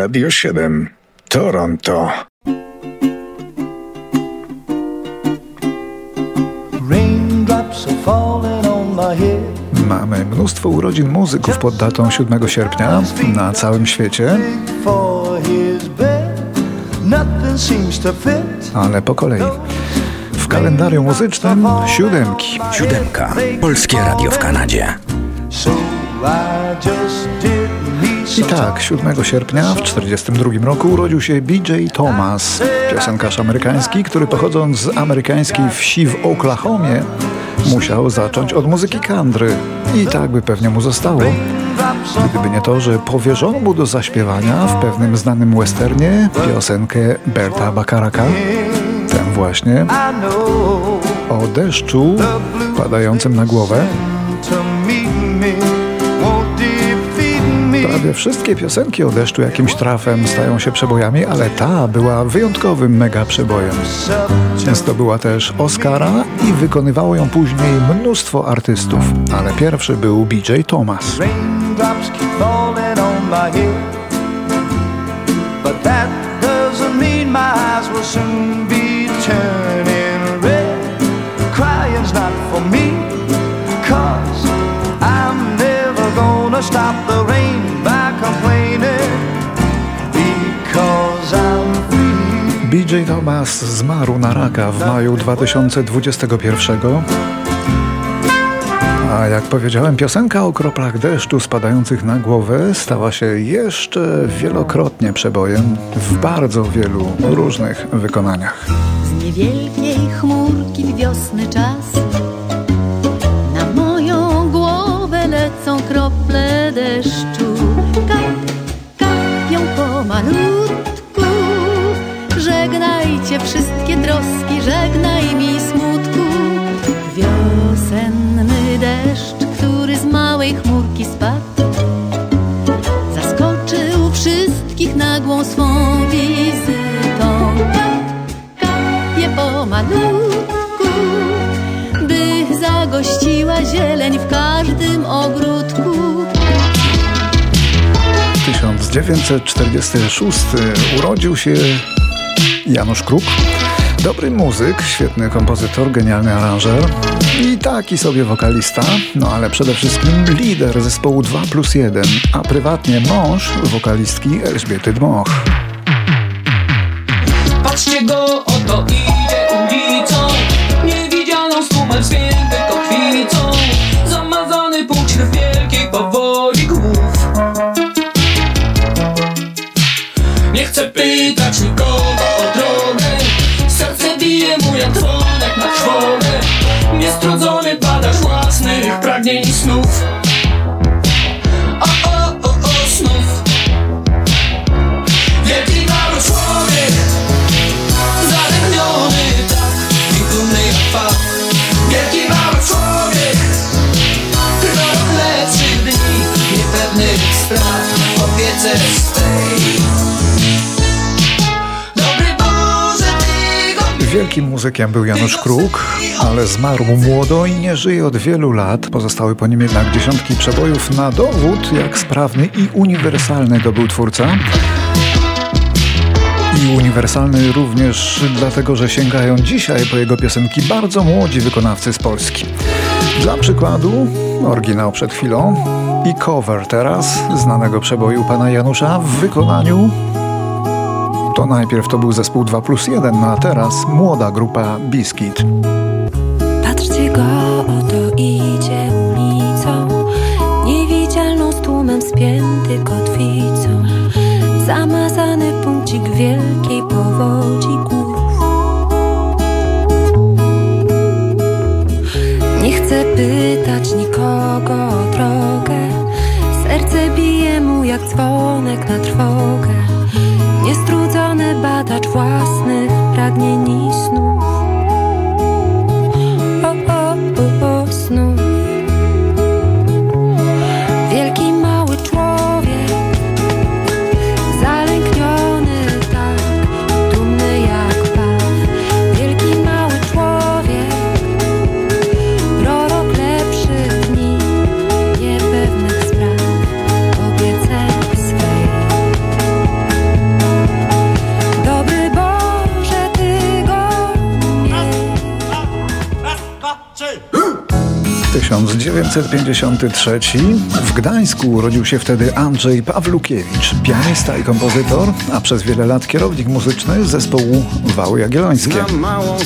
Radio 7 Toronto. Mamy mnóstwo urodzin muzyków pod datą 7 sierpnia na całym świecie. Ale po kolei. W kalendarium muzycznym siódemki. Siódemka. Polskie Radio w Kanadzie. I tak, 7 sierpnia w 1942 roku urodził się BJ Thomas, piosenkarz amerykański, który pochodząc z amerykańskiej wsi w Oklahomie musiał zacząć od muzyki country. I tak by pewnie mu zostało, gdyby nie to, że powierzono mu do zaśpiewania w pewnym znanym westernie piosenkę Berta Bacaraka, ten właśnie, o deszczu padającym na głowę. Prawie wszystkie piosenki o deszczu jakimś trafem stają się przebojami, ale ta była wyjątkowym mega przebojem. Często była też Oscara i wykonywało ją później mnóstwo artystów, ale pierwszy był BJ Thomas. not BJ Thomas zmarł na raka w maju 2021. A jak powiedziałem, piosenka o kroplach deszczu spadających na głowę stała się jeszcze wielokrotnie przebojem w bardzo wielu różnych wykonaniach. Z niewielkiej chmurki w wiosny czas na moją głowę lecą krople deszczu. 1946 urodził się Janusz Kruk. Dobry muzyk, świetny kompozytor, genialny aranżer i taki sobie wokalista, no ale przede wszystkim lider zespołu 2 plus 1, a prywatnie mąż wokalistki Elżbiety Dmoch. Muzykiem był Janusz Kruk, ale zmarł młodo i nie żyje od wielu lat. Pozostały po nim jednak dziesiątki przebojów na dowód, jak sprawny i uniwersalny to był twórca. I uniwersalny również dlatego, że sięgają dzisiaj po jego piosenki bardzo młodzi wykonawcy z Polski. Dla przykładu, oryginał przed chwilą i cover teraz znanego przeboju pana Janusza w wykonaniu to najpierw to był zespół 2 plus 1, no a teraz młoda grupa Biskit. Patrzcie go, oto idzie ulicą, niewidzialną z tłumem spięty kotwicą, zamazany punkcik wielkiej powodzi głów. Nie chcę pytać 1953. W Gdańsku urodził się wtedy Andrzej Pawlukiewicz, pianista i kompozytor, a przez wiele lat kierownik muzyczny zespołu Wały Jagiellońskie. Małą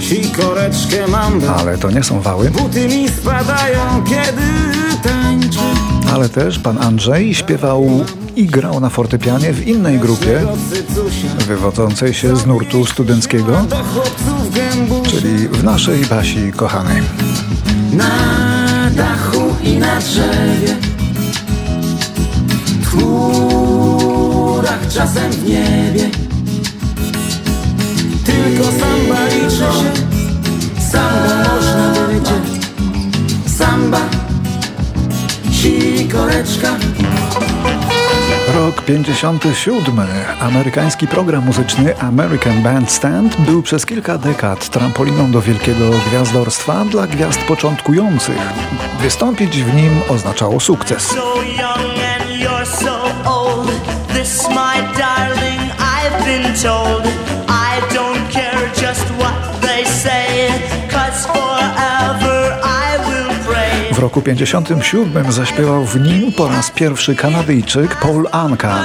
sikoreczkę mam. Ale to nie są wały, Buty mi spadają, kiedy ale też pan Andrzej śpiewał i grał na fortepianie w innej grupie, wywodzącej się z nurtu studenckiego, czyli w naszej Basi kochanej. Na dachu i na drzewie W chmurach czasem w niebie. Tylko samba liczy się Samba można powiedzieć. Samba Sikoreczka Rok 57. Amerykański program muzyczny American Bandstand był przez kilka dekad trampoliną do wielkiego gwiazdorstwa dla gwiazd początkujących. Wystąpić w nim oznaczało sukces. so W roku 57 zaśpiewał w nim po raz pierwszy Kanadyjczyk Paul Anka,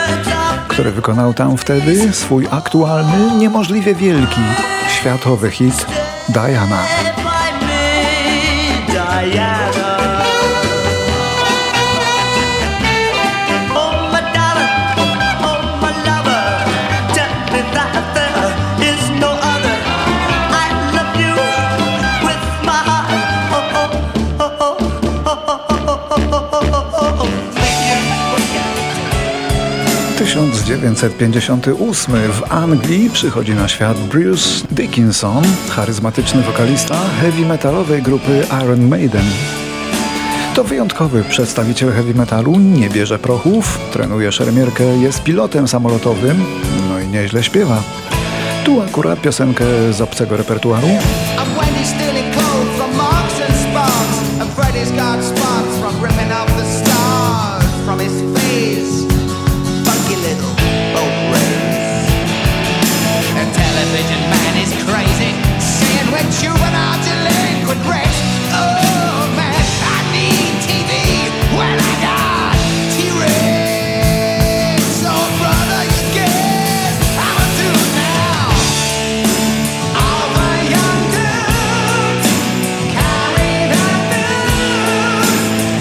który wykonał tam wtedy swój aktualny, niemożliwie wielki, światowy hit Diana. 1958 w Anglii przychodzi na świat Bruce Dickinson, charyzmatyczny wokalista heavy metalowej grupy Iron Maiden. To wyjątkowy przedstawiciel heavy metalu, nie bierze prochów, trenuje szermierkę, jest pilotem samolotowym, no i nieźle śpiewa. Tu akurat piosenkę z obcego repertuaru,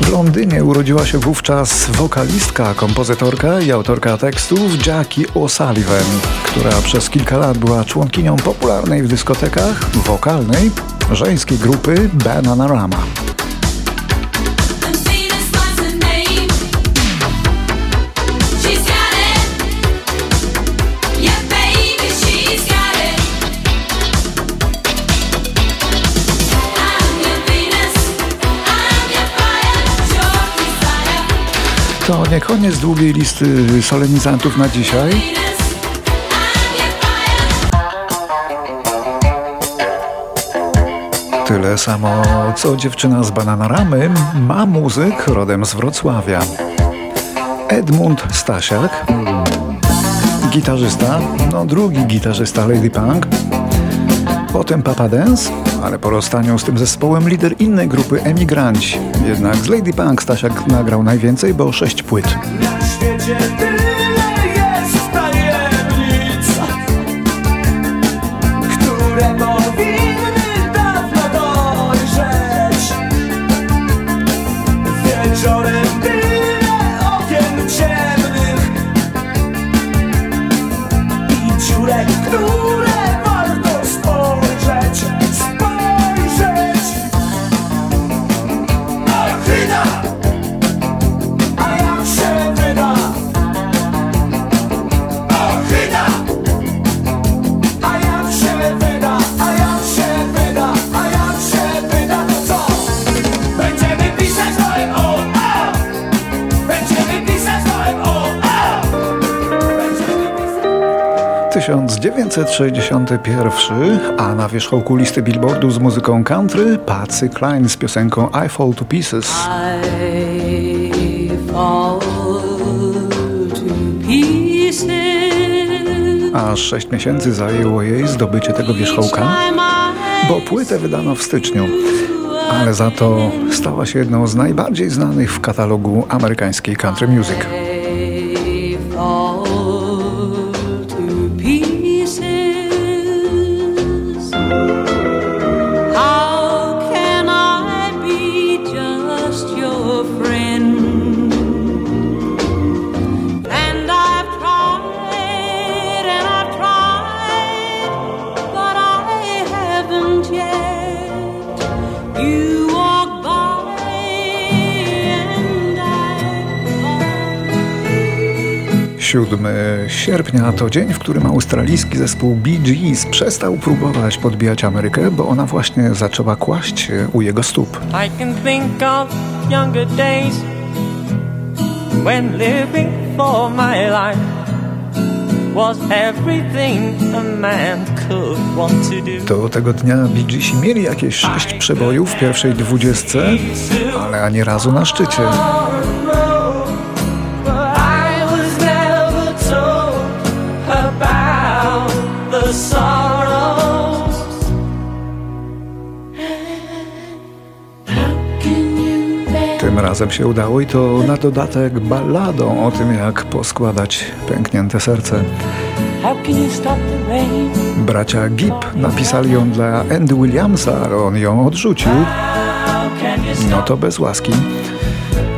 W Londynie urodziła się wówczas wokalistka, kompozytorka i autorka tekstów Jackie O'Sullivan, która przez kilka lat była członkinią popularnej w dyskotekach wokalnej żeńskiej grupy Bananarama. To nie koniec długiej listy solenizantów na dzisiaj. Tyle samo co dziewczyna z Bananaramy ma muzyk rodem z Wrocławia. Edmund Stasiak, gitarzysta, no drugi gitarzysta Lady Punk, potem Papa Dance, ale po rozstaniu z tym zespołem lider innej grupy Emigranci. Jednak z Lady Punk Stasiak nagrał najwięcej, bo sześć płyt. Na świecie tyle 1961, a na wierzchołku listy Billboardu z muzyką country Patsy Cline z piosenką I Fall to Pieces. I fall to pieces. Aż 6 miesięcy zajęło jej zdobycie tego wierzchołka, bo płytę wydano w styczniu. Ale za to stała się jedną z najbardziej znanych w katalogu amerykańskiej country music. Sierpnia to dzień, w którym australijski zespół Bee Gees przestał próbować podbijać Amerykę, bo ona właśnie zaczęła kłaść się u jego stóp. Do. Do tego dnia Bee Geesi mieli jakieś sześć przebojów w pierwszej dwudziestce, ale ani razu na szczycie. The sorrows. Tym razem się udało i to na dodatek balladą o tym, jak poskładać pęknięte serce. Bracia Gibb napisali ją dla Andy Williamsa, ale on ją odrzucił. No to bez łaski.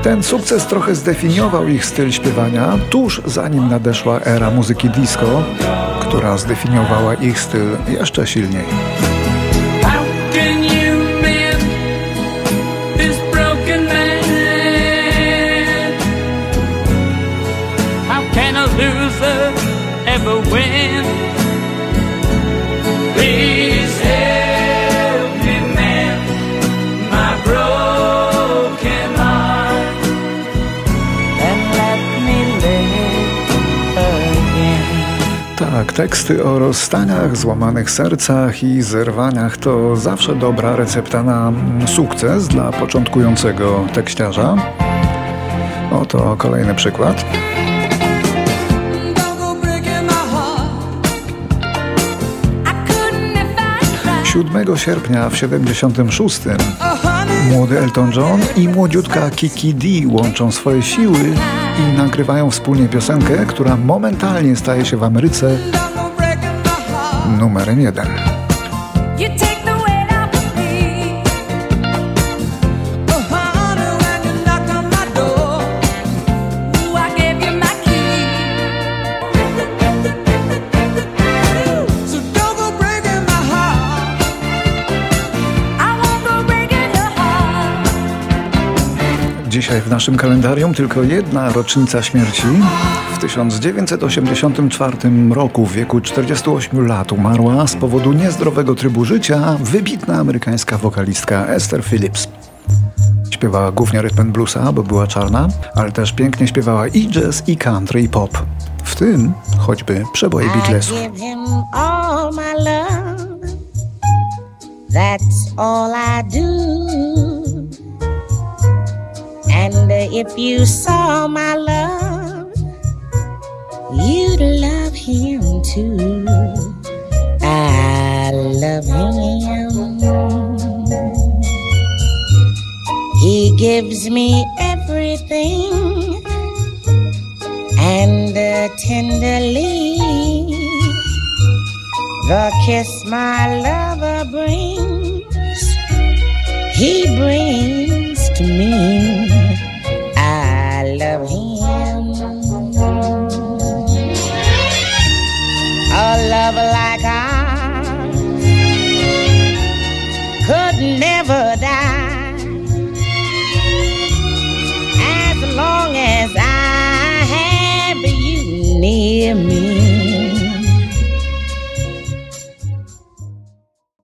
Ten sukces trochę zdefiniował ich styl śpiewania, tuż zanim nadeszła era muzyki disco, która zdefiniowała ich styl jeszcze silniej. How can Tak, teksty o rozstaniach, złamanych sercach i zerwaniach to zawsze dobra recepta na mm, sukces dla początkującego tekściarza. Oto kolejny przykład. Don't go breaking my heart. I couldn't if I tried. 7 sierpnia w 76 Oh, honey, młody Elton John i młodziutka Kiki D łączą swoje siły i nagrywają wspólnie piosenkę, która momentalnie staje się w Ameryce numerem jeden. Dzisiaj w naszym kalendarium tylko jedna rocznica śmierci. W 1984 roku w wieku 48 lat umarła z powodu niezdrowego trybu życia wybitna amerykańska wokalistka Esther Phillips. Śpiewała głównie rytm bluesa, bo była czarna, ale też pięknie śpiewała i jazz, i country, i pop. W tym choćby przeboje Beatlesów. That's all I do. If you saw my love, you'd love him too. I love him. He gives me everything and uh, tenderly the kiss my lover brings he brings to me